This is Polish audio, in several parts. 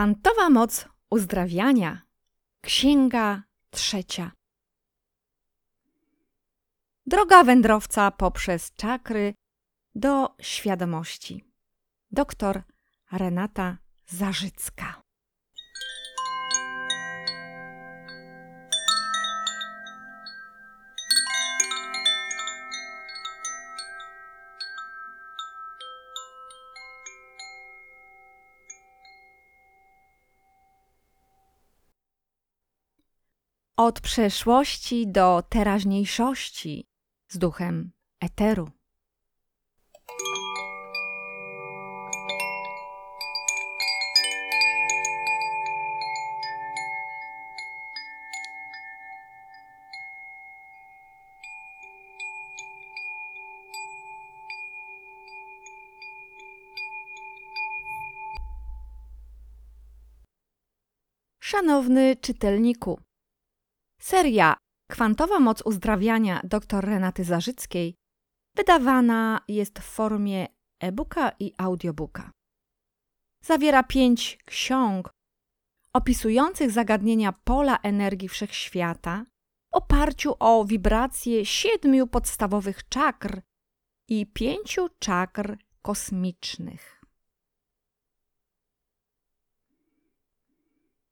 Kwantowa moc uzdrawiania. Księga trzecia. Droga wędrowca poprzez czakry do świadomości. Doktor Renata Zarzycka. Od przeszłości do teraźniejszości z duchem eteru. Szanowny czytelniku, Seria Kwantowa moc uzdrawiania dr Renaty Zarzyckiej wydawana jest w formie e-booka i audiobooka. Zawiera pięć ksiąg opisujących zagadnienia pola energii wszechświata w oparciu o wibracje siedmiu podstawowych czakr i pięciu czakr kosmicznych.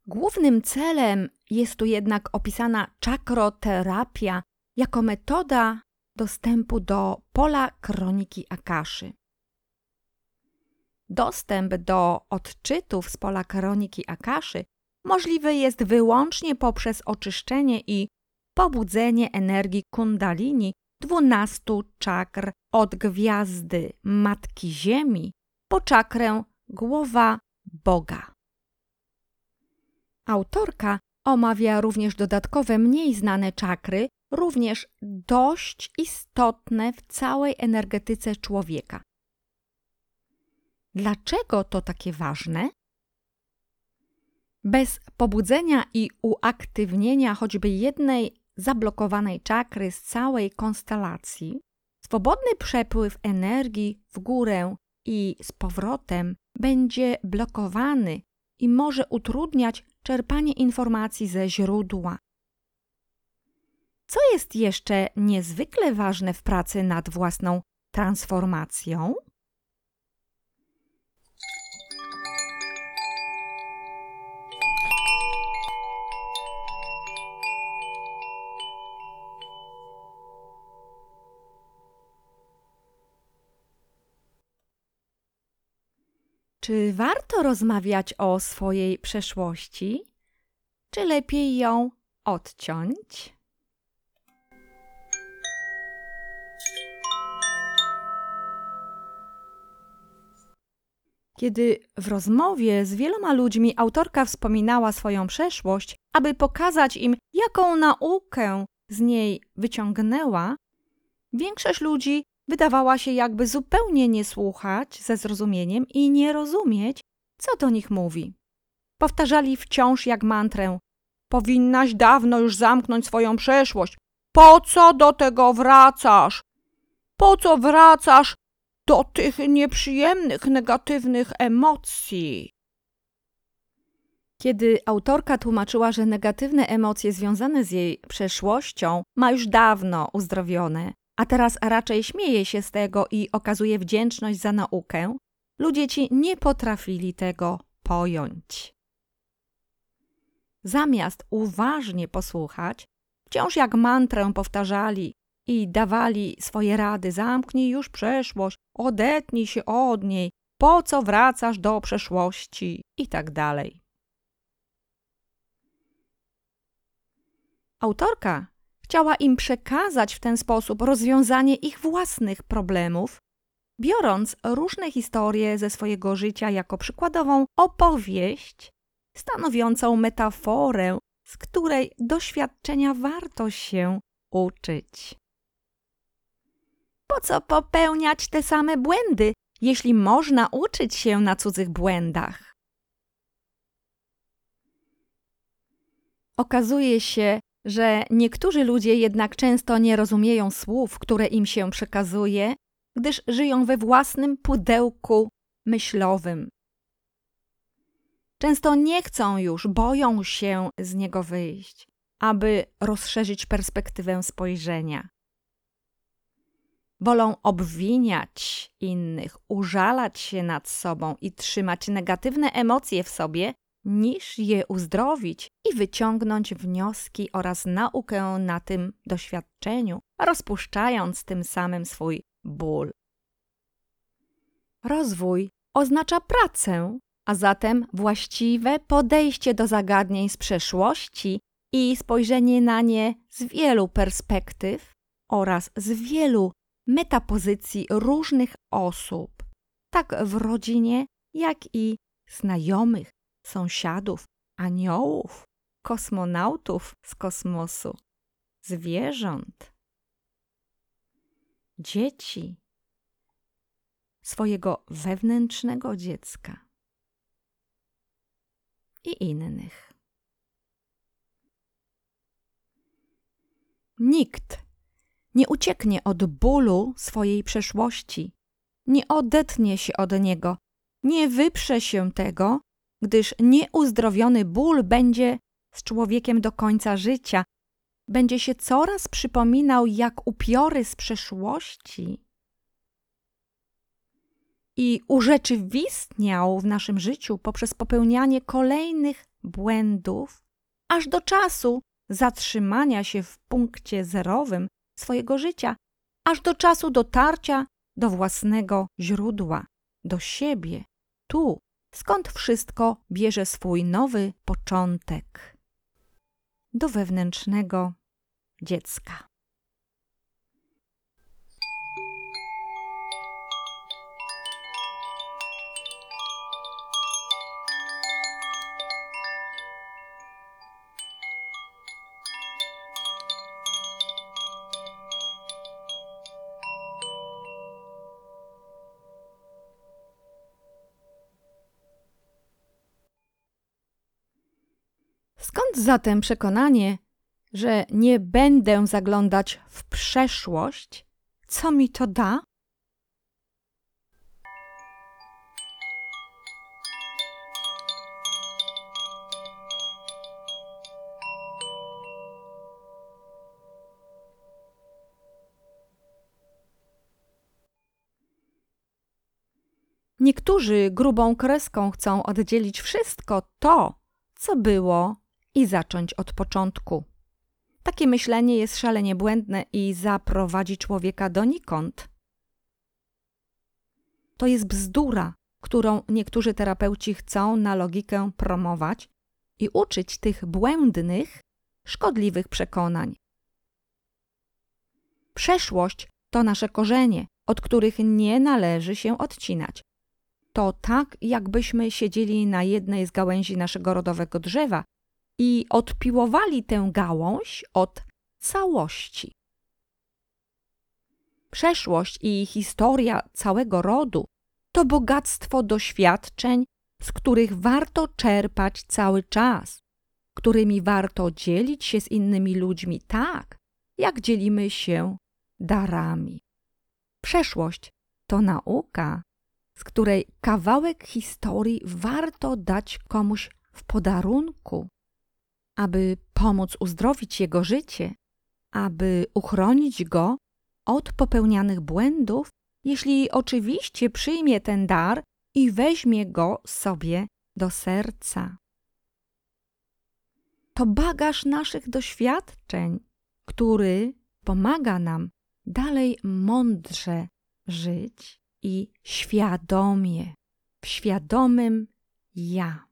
Głównym celem jest tu jednak opisana czakroterapia jako metoda dostępu do pola kroniki Akaszy. Dostęp do odczytów z pola kroniki Akaszy możliwy jest wyłącznie poprzez oczyszczenie i pobudzenie energii kundalini dwunastu czakr od gwiazdy Matki Ziemi po czakrę głowa Boga. Autorka omawia również dodatkowe, mniej znane czakry, również dość istotne w całej energetyce człowieka. Dlaczego to takie ważne? Bez pobudzenia i uaktywnienia choćby jednej zablokowanej czakry z całej konstelacji, swobodny przepływ energii w górę i z powrotem będzie blokowany i może utrudniać czerpanie informacji ze źródła. Co jest jeszcze niezwykle ważne w pracy nad własną transformacją? Czy warto rozmawiać o swojej przeszłości, czy lepiej ją odciąć? Kiedy w rozmowie z wieloma ludźmi autorka wspominała swoją przeszłość, aby pokazać im, jaką naukę z niej wyciągnęła, większość ludzi wydawała się jakby zupełnie nie słuchać ze zrozumieniem i nie rozumieć, co do nich mówi. Powtarzali wciąż jak mantrę: Powinnaś dawno już zamknąć swoją przeszłość. Po co do tego wracasz? Po co wracasz do tych nieprzyjemnych, negatywnych emocji? Kiedy autorka tłumaczyła, że negatywne emocje związane z jej przeszłością ma już dawno uzdrowione, a teraz raczej śmieje się z tego i okazuje wdzięczność za naukę, ludzie ci nie potrafili tego pojąć. Zamiast uważnie posłuchać, wciąż jak mantrę powtarzali i dawali swoje rady: zamknij już przeszłość, odetnij się od niej, po co wracasz do przeszłości i tak dalej. Autorka Chciała im przekazać w ten sposób rozwiązanie ich własnych problemów, biorąc różne historie ze swojego życia jako przykładową opowieść, stanowiącą metaforę, z której doświadczenia warto się uczyć. Po co popełniać te same błędy, jeśli można uczyć się na cudzych błędach? Okazuje się, że niektórzy ludzie jednak często nie rozumieją słów, które im się przekazuje, gdyż żyją we własnym pudełku myślowym. Często nie chcą już, boją się z niego wyjść, aby rozszerzyć perspektywę spojrzenia. Wolą obwiniać innych, użalać się nad sobą i trzymać negatywne emocje w sobie, niż je uzdrowić i wyciągnąć wnioski oraz naukę na tym doświadczeniu, rozpuszczając tym samym swój ból. Rozwój oznacza pracę, a zatem właściwe podejście do zagadnień z przeszłości i spojrzenie na nie z wielu perspektyw oraz z wielu metapozycji różnych osób, tak w rodzinie, jak i znajomych, sąsiadów, aniołów, kosmonautów z kosmosu, zwierząt, dzieci, swojego wewnętrznego dziecka i innych. Nikt nie ucieknie od bólu swojej przeszłości, nie odetnie się od niego, nie wyprze się tego, gdyż nieuzdrowiony ból będzie z człowiekiem do końca życia, będzie się coraz przypominał jak upiory z przeszłości i urzeczywistniał w naszym życiu poprzez popełnianie kolejnych błędów, aż do czasu zatrzymania się w punkcie zerowym swojego życia, aż do czasu dotarcia do własnego źródła, do siebie, tu, skąd wszystko bierze swój nowy początek, do wewnętrznego dziecka. Zatem przekonanie, że nie będę zaglądać w przeszłość? Co mi to da? Niektórzy grubą kreską chcą oddzielić wszystko to, co było i zacząć od początku. Takie myślenie jest szalenie błędne i zaprowadzi człowieka donikąd. To jest bzdura, którą niektórzy terapeuci chcą na logikę promować i uczyć tych błędnych, szkodliwych przekonań. Przeszłość to nasze korzenie, od których nie należy się odcinać. To tak, jakbyśmy siedzieli na jednej z gałęzi naszego rodowego drzewa i odpiłowali tę gałąź od całości. Przeszłość i historia całego rodu to bogactwo doświadczeń, z których warto czerpać cały czas, którymi warto dzielić się z innymi ludźmi tak, jak dzielimy się darami. Przeszłość to nauka, z której kawałek historii warto dać komuś w podarunku aby pomóc uzdrowić jego życie, aby uchronić go od popełnianych błędów, jeśli oczywiście przyjmie ten dar i weźmie go sobie do serca. To bagaż naszych doświadczeń, który pomaga nam dalej mądrze żyć i świadomie, w świadomym ja.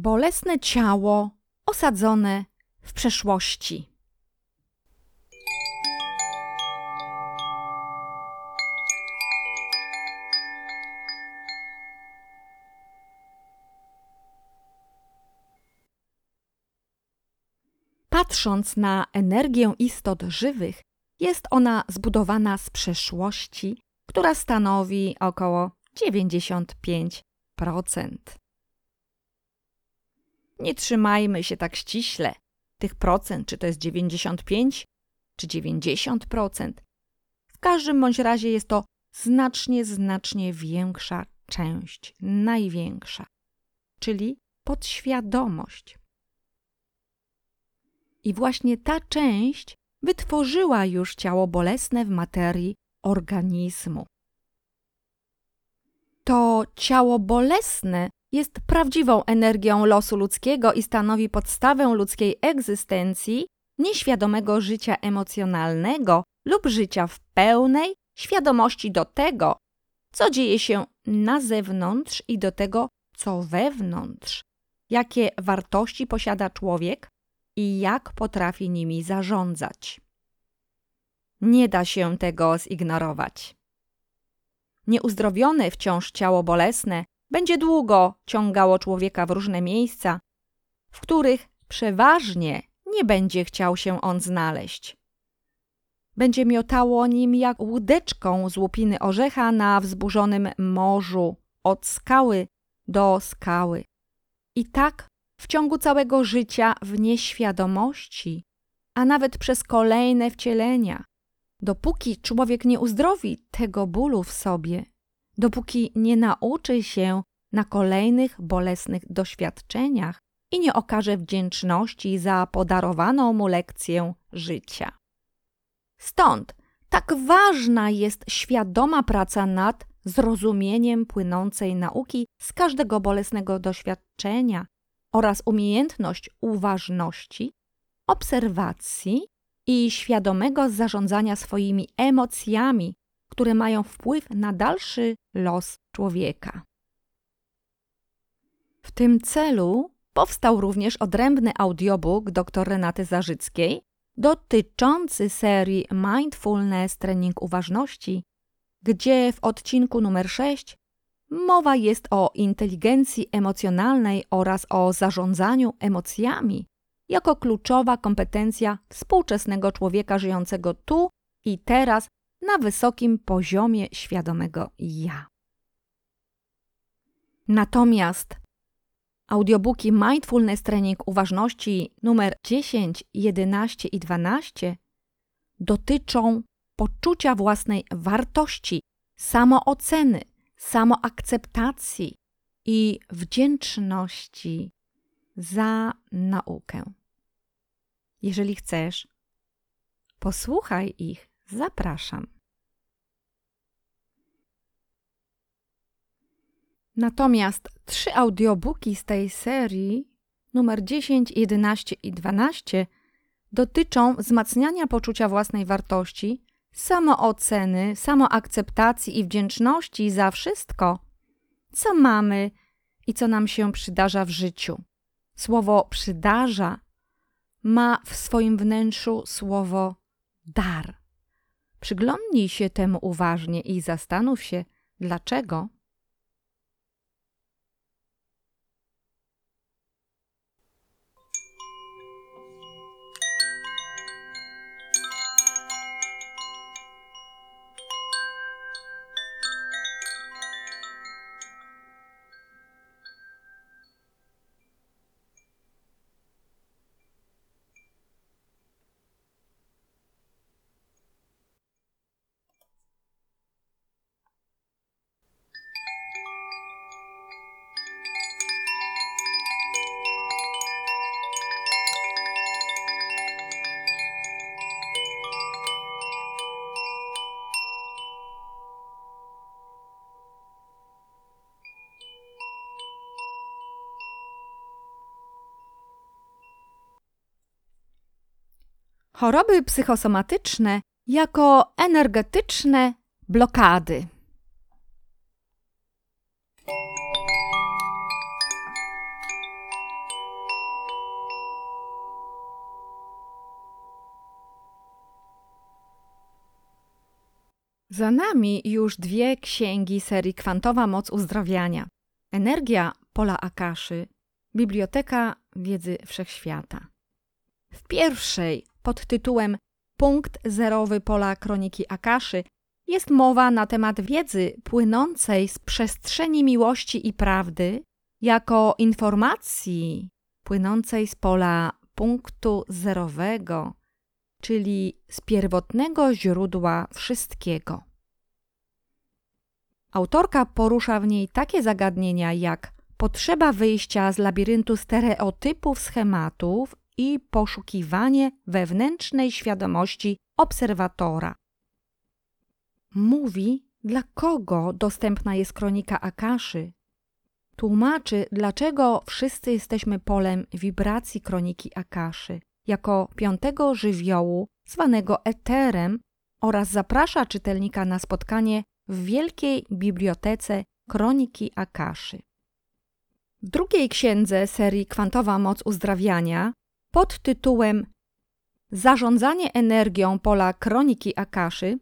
Bolesne ciało osadzone w przeszłości. Patrząc na energię istot żywych, jest ona zbudowana z przeszłości, która stanowi około 95%. Nie trzymajmy się tak ściśle tych procent, czy to jest 95 czy 90%. W każdym bądź razie jest to znacznie, znacznie większa część, największa, czyli podświadomość. I właśnie ta część wytworzyła już ciało bolesne w materii organizmu. To ciało bolesne jest prawdziwą energią losu ludzkiego i stanowi podstawę ludzkiej egzystencji, nieświadomego życia emocjonalnego lub życia w pełnej świadomości do tego, co dzieje się na zewnątrz i do tego, co wewnątrz, jakie wartości posiada człowiek i jak potrafi nimi zarządzać. Nie da się tego zignorować. Nieuzdrowione wciąż ciało bolesne będzie długo ciągało człowieka w różne miejsca, w których przeważnie nie będzie chciał się on znaleźć. Będzie miotało nim jak łódeczką z łupiny orzecha na wzburzonym morzu, od skały do skały. I tak w ciągu całego życia w nieświadomości, a nawet przez kolejne wcielenia, dopóki człowiek nie uzdrowi tego bólu w sobie, dopóki nie nauczy się na kolejnych bolesnych doświadczeniach i nie okaże wdzięczności za podarowaną mu lekcję życia. Stąd tak ważna jest świadoma praca nad zrozumieniem płynącej nauki z każdego bolesnego doświadczenia oraz umiejętność uważności, obserwacji i świadomego zarządzania swoimi emocjami, które mają wpływ na dalszy los człowieka. W tym celu powstał również odrębny audiobook dr Renaty Zarzyckiej dotyczący serii Mindfulness Trening Uważności, gdzie w odcinku numer 6 mowa jest o inteligencji emocjonalnej oraz o zarządzaniu emocjami jako kluczowa kompetencja współczesnego człowieka żyjącego tu i teraz na wysokim poziomie świadomego ja. Natomiast audiobooki Mindfulness Training Uważności numer 10, 11 i 12 dotyczą poczucia własnej wartości, samooceny, samoakceptacji i wdzięczności za naukę. Jeżeli chcesz, posłuchaj ich, zapraszam. Natomiast trzy audiobooki z tej serii, numer 10, 11 i 12, dotyczą wzmacniania poczucia własnej wartości, samooceny, samoakceptacji i wdzięczności za wszystko, co mamy i co nam się przydarza w życiu. Słowo przydarza ma w swoim wnętrzu słowo dar. Przyglądnij się temu uważnie i zastanów się, dlaczego choroby psychosomatyczne jako energetyczne blokady. Za nami już dwie księgi serii Kwantowa Moc Uzdrawiania. Energia Pola Akaszy, Biblioteka Wiedzy Wszechświata. W pierwszej pod tytułem Punkt zerowy pola kroniki Akaszy, jest mowa na temat wiedzy płynącej z przestrzeni miłości i prawdy, jako informacji płynącej z pola punktu zerowego, czyli z pierwotnego źródła wszystkiego. Autorka porusza w niej takie zagadnienia jak potrzeba wyjścia z labiryntu stereotypów, schematów i poszukiwanie wewnętrznej świadomości obserwatora. Mówi, dla kogo dostępna jest kronika Akaszy. Tłumaczy, dlaczego wszyscy jesteśmy polem wibracji kroniki Akaszy, jako piątego żywiołu zwanego eterem oraz zaprasza czytelnika na spotkanie w Wielkiej Bibliotece Kroniki Akaszy. W drugiej księdze serii Kwantowa Moc Uzdrawiania pod tytułem Zarządzanie energią pola Kroniki Akaszy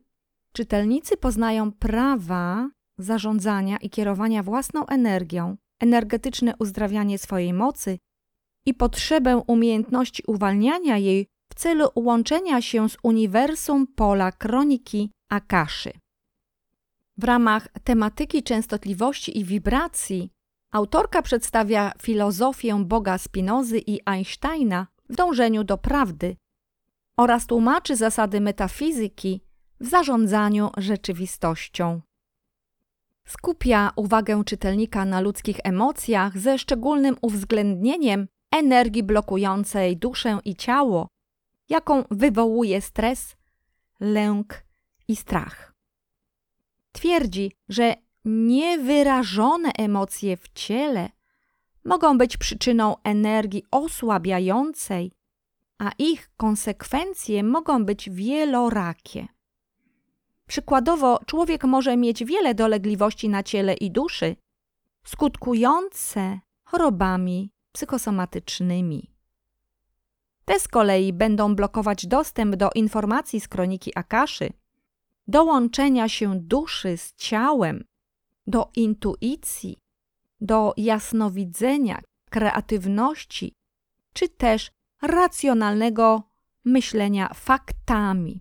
czytelnicy poznają prawa zarządzania i kierowania własną energią, energetyczne uzdrawianie swojej mocy i potrzebę umiejętności uwalniania jej w celu łączenia się z uniwersum pola kroniki Akaszy. W ramach tematyki częstotliwości i wibracji autorka przedstawia filozofię Boga Spinozy i Einsteina w dążeniu do prawdy oraz tłumaczy zasady metafizyki w zarządzaniu rzeczywistością. Skupia uwagę czytelnika na ludzkich emocjach ze szczególnym uwzględnieniem energii blokującej duszę i ciało, jaką wywołuje stres, lęk i strach. Twierdzi, że niewyrażone emocje w ciele mogą być przyczyną energii osłabiającej, a ich konsekwencje mogą być wielorakie. Przykładowo, człowiek może mieć wiele dolegliwości na ciele i duszy, skutkujące chorobami psychosomatycznymi. Te z kolei będą blokować dostęp do informacji z kroniki Akaszy, do łączenia się duszy z ciałem, do intuicji, do jasnowidzenia, kreatywności, czy też racjonalnego myślenia faktami.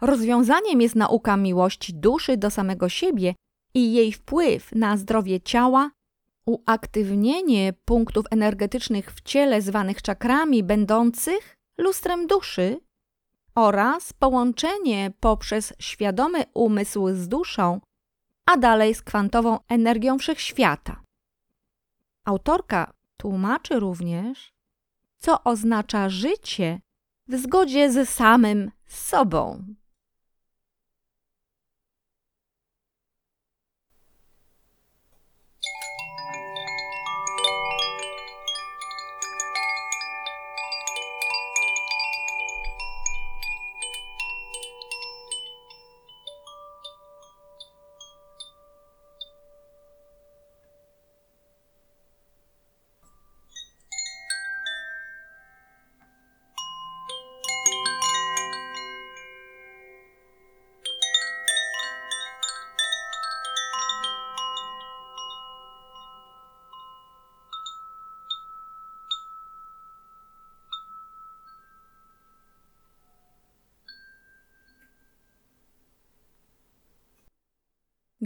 Rozwiązaniem jest nauka miłości duszy do samego siebie i jej wpływ na zdrowie ciała, uaktywnienie punktów energetycznych w ciele zwanych czakrami, będących lustrem duszy, oraz połączenie poprzez świadomy umysł z duszą, a dalej z kwantową energią wszechświata. Autorka tłumaczy również, co oznacza życie w zgodzie ze samym sobą.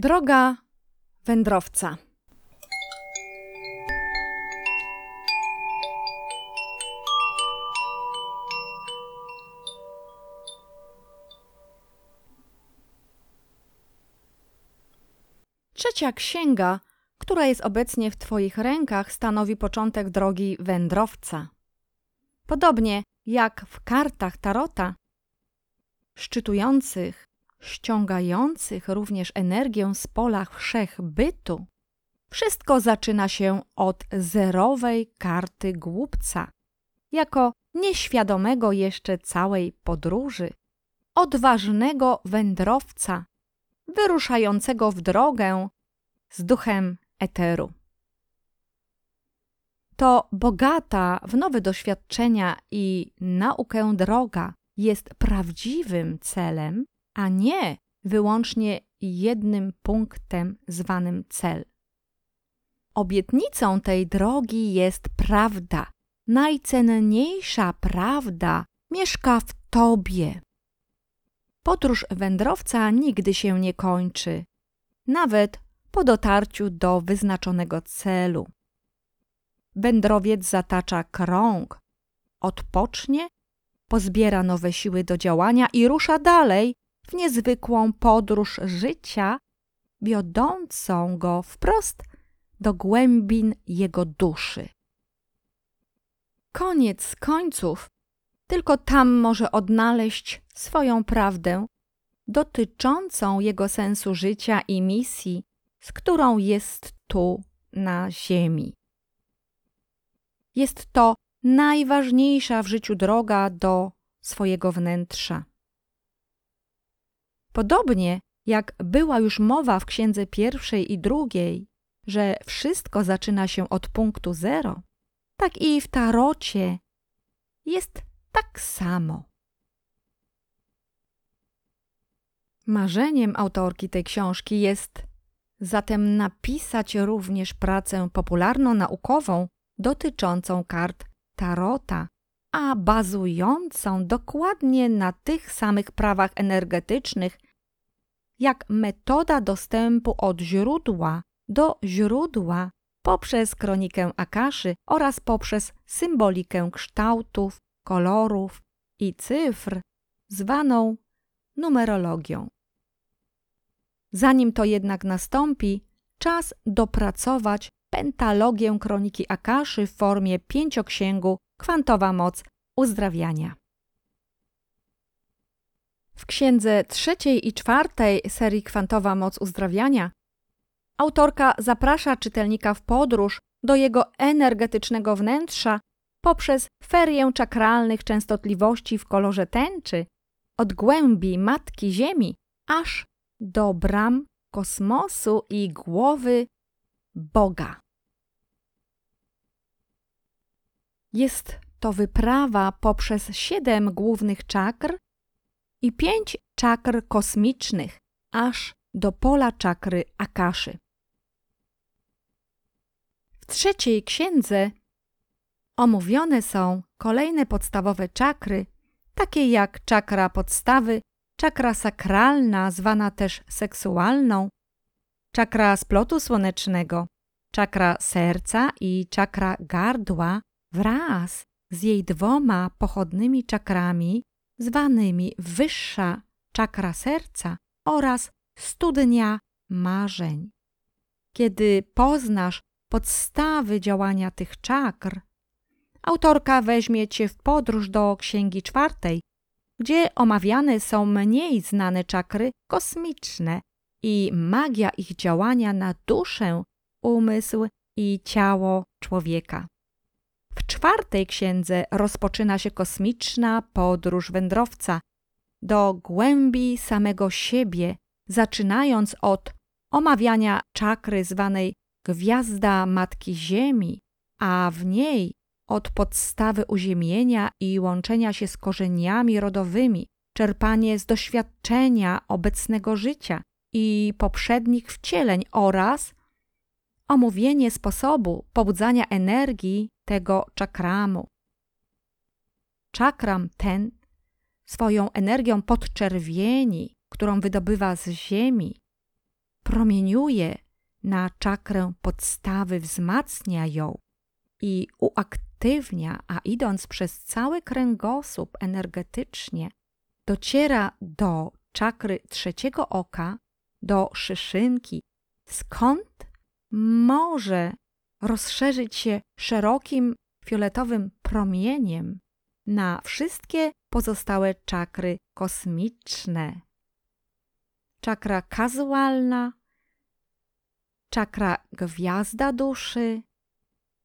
Droga wędrowca. Trzecia księga, która jest obecnie w Twoich rękach, stanowi początek drogi wędrowca. Podobnie jak w kartach Tarota, szczytujących ściągających również energię z pola wszechbytu, wszystko zaczyna się od zerowej karty głupca, jako nieświadomego jeszcze całej podróży, odważnego wędrowca, wyruszającego w drogę z duchem eteru. To bogata w nowe doświadczenia i naukę droga jest prawdziwym celem, a nie wyłącznie jednym punktem zwanym cel. Obietnicą tej drogi jest prawda. Najcenniejsza prawda mieszka w Tobie. Podróż wędrowca nigdy się nie kończy, nawet po dotarciu do wyznaczonego celu. Wędrowiec zatacza krąg, odpocznie, pozbiera nowe siły do działania i rusza dalej w niezwykłą podróż życia, wiodącą go wprost do głębin jego duszy. Koniec końców, tylko tam może odnaleźć swoją prawdę dotyczącą jego sensu życia i misji, z którą jest tu na Ziemi. Jest to najważniejsza w życiu droga do swojego wnętrza. Podobnie jak była już mowa w księdze pierwszej i drugiej, że wszystko zaczyna się od punktu zero, tak i w tarocie jest tak samo. Marzeniem autorki tej książki jest zatem napisać również pracę popularno-naukową dotyczącą kart tarota, a bazującą dokładnie na tych samych prawach energetycznych, jak metoda dostępu od źródła do źródła poprzez kronikę Akaszy oraz poprzez symbolikę kształtów, kolorów i cyfr, zwaną numerologią. Zanim to jednak nastąpi, czas dopracować pentalogię kroniki Akaszy w formie pięcioksięgu Kwantowa moc uzdrawiania. W księdze trzeciej i czwartej serii Kwantowa moc uzdrawiania autorka zaprasza czytelnika w podróż do jego energetycznego wnętrza poprzez ferię czakralnych częstotliwości w kolorze tęczy, od głębi Matki Ziemi aż do bram kosmosu i głowy Boga. Jest to wyprawa poprzez siedem głównych czakr i pięć czakr kosmicznych, aż do pola czakry Akaszy. W trzeciej księdze omówione są kolejne podstawowe czakry, takie jak czakra podstawy, czakra sakralna, zwana też seksualną, czakra splotu słonecznego, czakra serca i czakra gardła wraz z jej dwoma pochodnymi czakrami, zwanymi wyższa czakra serca oraz studnia marzeń. Kiedy poznasz podstawy działania tych czakr, autorka weźmie cię w podróż do księgi czwartej, gdzie omawiane są mniej znane czakry kosmiczne i magia ich działania na duszę, umysł i ciało człowieka. Czwartej księdze rozpoczyna się kosmiczna podróż wędrowca. Do głębi samego siebie, zaczynając od omawiania czakry zwanej Gwiazda Matki Ziemi, a w niej od podstawy uziemienia i łączenia się z korzeniami rodowymi, czerpanie z doświadczenia obecnego życia i poprzednich wcieleń oraz omówienie sposobu pobudzania energii tego czakramu. Czakram ten swoją energią podczerwieni, którą wydobywa z ziemi, promieniuje na czakrę podstawy, wzmacnia ją i uaktywnia, a idąc przez cały kręgosłup energetycznie, dociera do czakry trzeciego oka, do szyszynki, skąd może rozszerzyć się szerokim fioletowym promieniem na wszystkie pozostałe czakry kosmiczne. Czakra kazualna, czakra gwiazda duszy,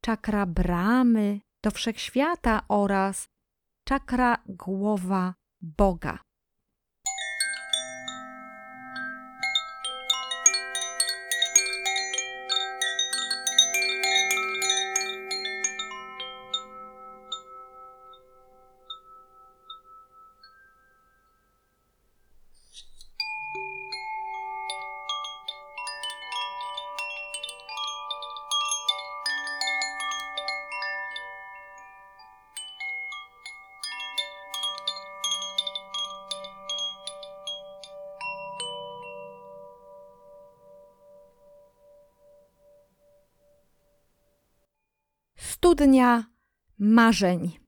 czakra bramy do wszechświata oraz czakra głowa Boga. Studnia marzeń.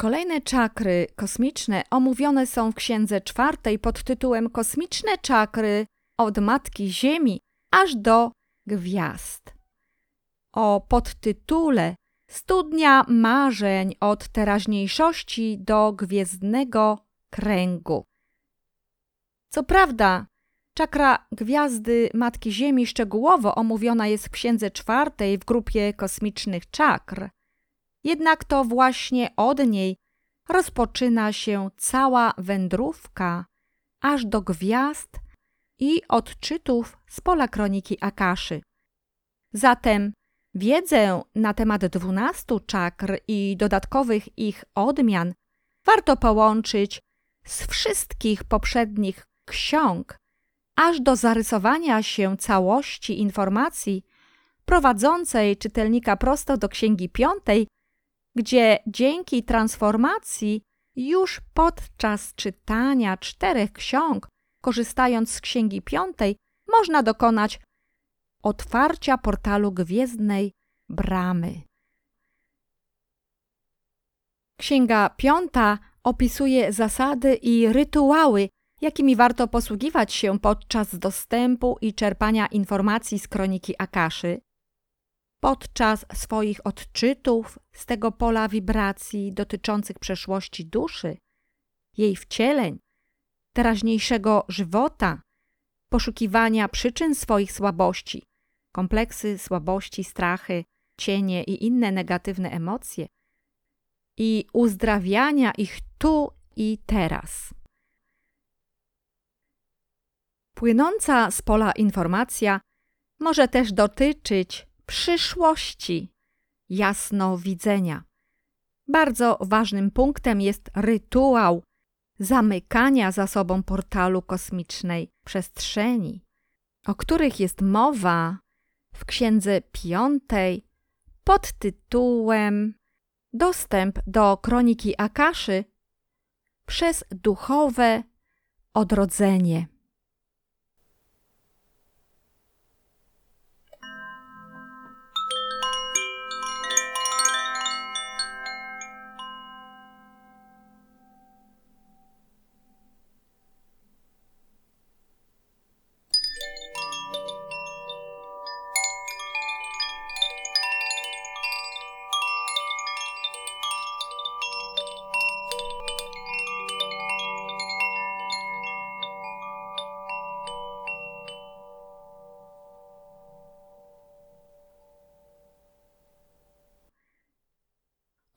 Kolejne czakry kosmiczne omówione są w księdze czwartej pod tytułem Kosmiczne czakry od Matki Ziemi aż do gwiazd. O podtytule Studnia marzeń od teraźniejszości do gwiezdnego kręgu. Co prawda, czakra gwiazdy Matki Ziemi szczegółowo omówiona jest w księdze czwartej w grupie kosmicznych czakr. Jednak to właśnie od niej rozpoczyna się cała wędrówka aż do gwiazd i odczytów z pola kroniki Akaszy. Zatem wiedzę na temat dwunastu czakr i dodatkowych ich odmian warto połączyć z wszystkich poprzednich ksiąg, aż do zarysowania się całości informacji prowadzącej czytelnika prosto do Księgi Piątej, gdzie dzięki transformacji już podczas czytania czterech ksiąg, korzystając z Księgi Piątej, można dokonać otwarcia portalu gwiezdnej bramy. Księga Piąta opisuje zasady i rytuały, jakimi warto posługiwać się podczas dostępu i czerpania informacji z kroniki Akaszy, podczas swoich odczytów z tego pola wibracji dotyczących przeszłości duszy, jej wcieleń, teraźniejszego żywota, poszukiwania przyczyn swoich słabości, kompleksy, słabości, strachy, cienie i inne negatywne emocje i uzdrawiania ich tu i teraz. Płynąca z pola informacja może też dotyczyć przyszłości, jasnowidzenia. Bardzo ważnym punktem jest rytuał zamykania za sobą portalu kosmicznej przestrzeni, o których jest mowa w Księdze Piątej pod tytułem Dostęp do kroniki Akaszy przez duchowe odrodzenie.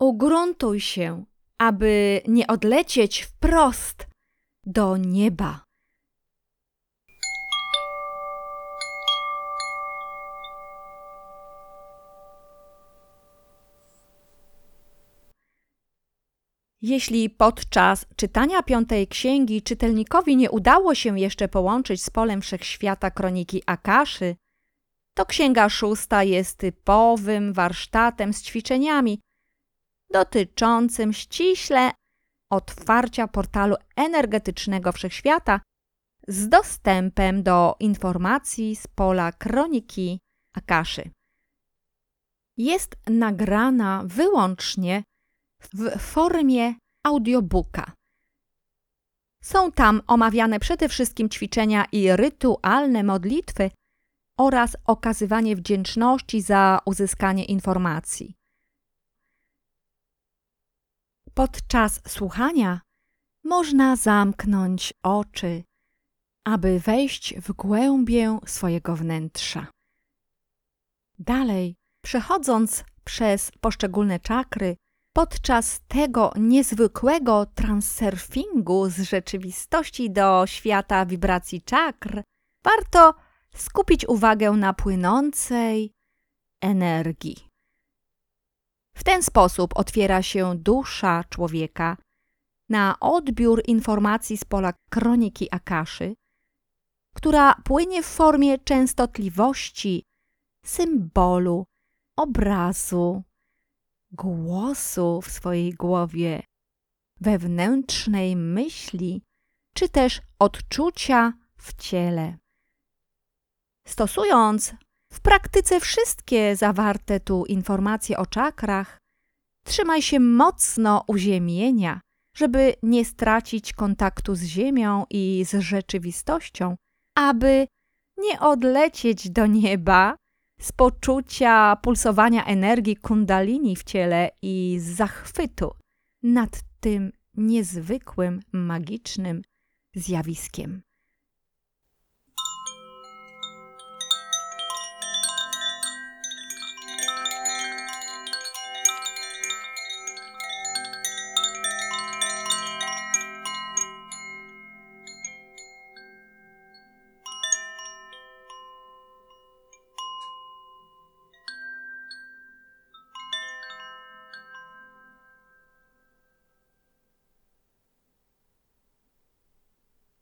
Ugruntuj się, aby nie odlecieć wprost do nieba. Jeśli podczas czytania piątej księgi czytelnikowi nie udało się jeszcze połączyć z polem wszechświata kroniki Akaszy, to księga szósta jest typowym warsztatem z ćwiczeniami, dotyczącym ściśle otwarcia portalu energetycznego wszechświata z dostępem do informacji z pola kroniki Akaszy. Jest nagrana wyłącznie w formie audiobooka. Są tam omawiane przede wszystkim ćwiczenia i rytualne modlitwy oraz okazywanie wdzięczności za uzyskanie informacji. Podczas słuchania można zamknąć oczy, aby wejść w głębię swojego wnętrza. Dalej, przechodząc przez poszczególne czakry, podczas tego niezwykłego transurfingu z rzeczywistości do świata wibracji czakr, warto skupić uwagę na płynącej energii. W ten sposób otwiera się dusza człowieka na odbiór informacji z pola kroniki Akaszy, która płynie w formie częstotliwości, symbolu, obrazu, głosu w swojej głowie, wewnętrznej myśli, czy też odczucia w ciele. Stosując w praktyce wszystkie zawarte tu informacje o czakrach, trzymaj się mocno uziemienia, żeby nie stracić kontaktu z Ziemią i z rzeczywistością, aby nie odlecieć do nieba z poczucia pulsowania energii kundalini w ciele i z zachwytu nad tym niezwykłym, magicznym zjawiskiem.